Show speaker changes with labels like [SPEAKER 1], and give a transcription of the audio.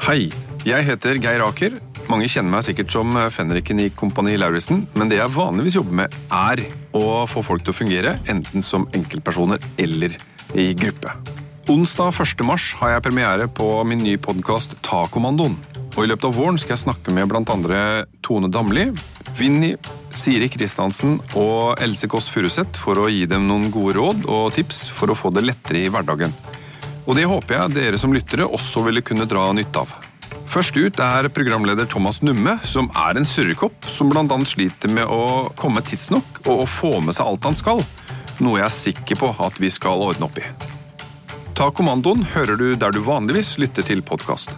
[SPEAKER 1] Hei, jeg heter Geir Aker. Mange kjenner meg sikkert som fenriken i Kompani Lauritzen, men det jeg vanligvis jobber med, er å få folk til å fungere, enten som enkeltpersoner eller i gruppe. Onsdag 1. mars har jeg premiere på min nye podkast Ta kommandoen. Og I løpet av våren skal jeg snakke med bl.a. Tone Damli, Vinni, Siri Kristiansen og Else Kåss Furuseth for å gi dem noen gode råd og tips for å få det lettere i hverdagen. Og det håper jeg dere som lyttere også ville kunne dra nytte av. Først ut er programleder Thomas Numme, som er en surrekopp som bl.a. sliter med å komme tidsnok og å få med seg alt han skal. Noe jeg er sikker på at vi skal ordne opp i. Ta kommandoen hører du der du vanligvis lytter til podkast.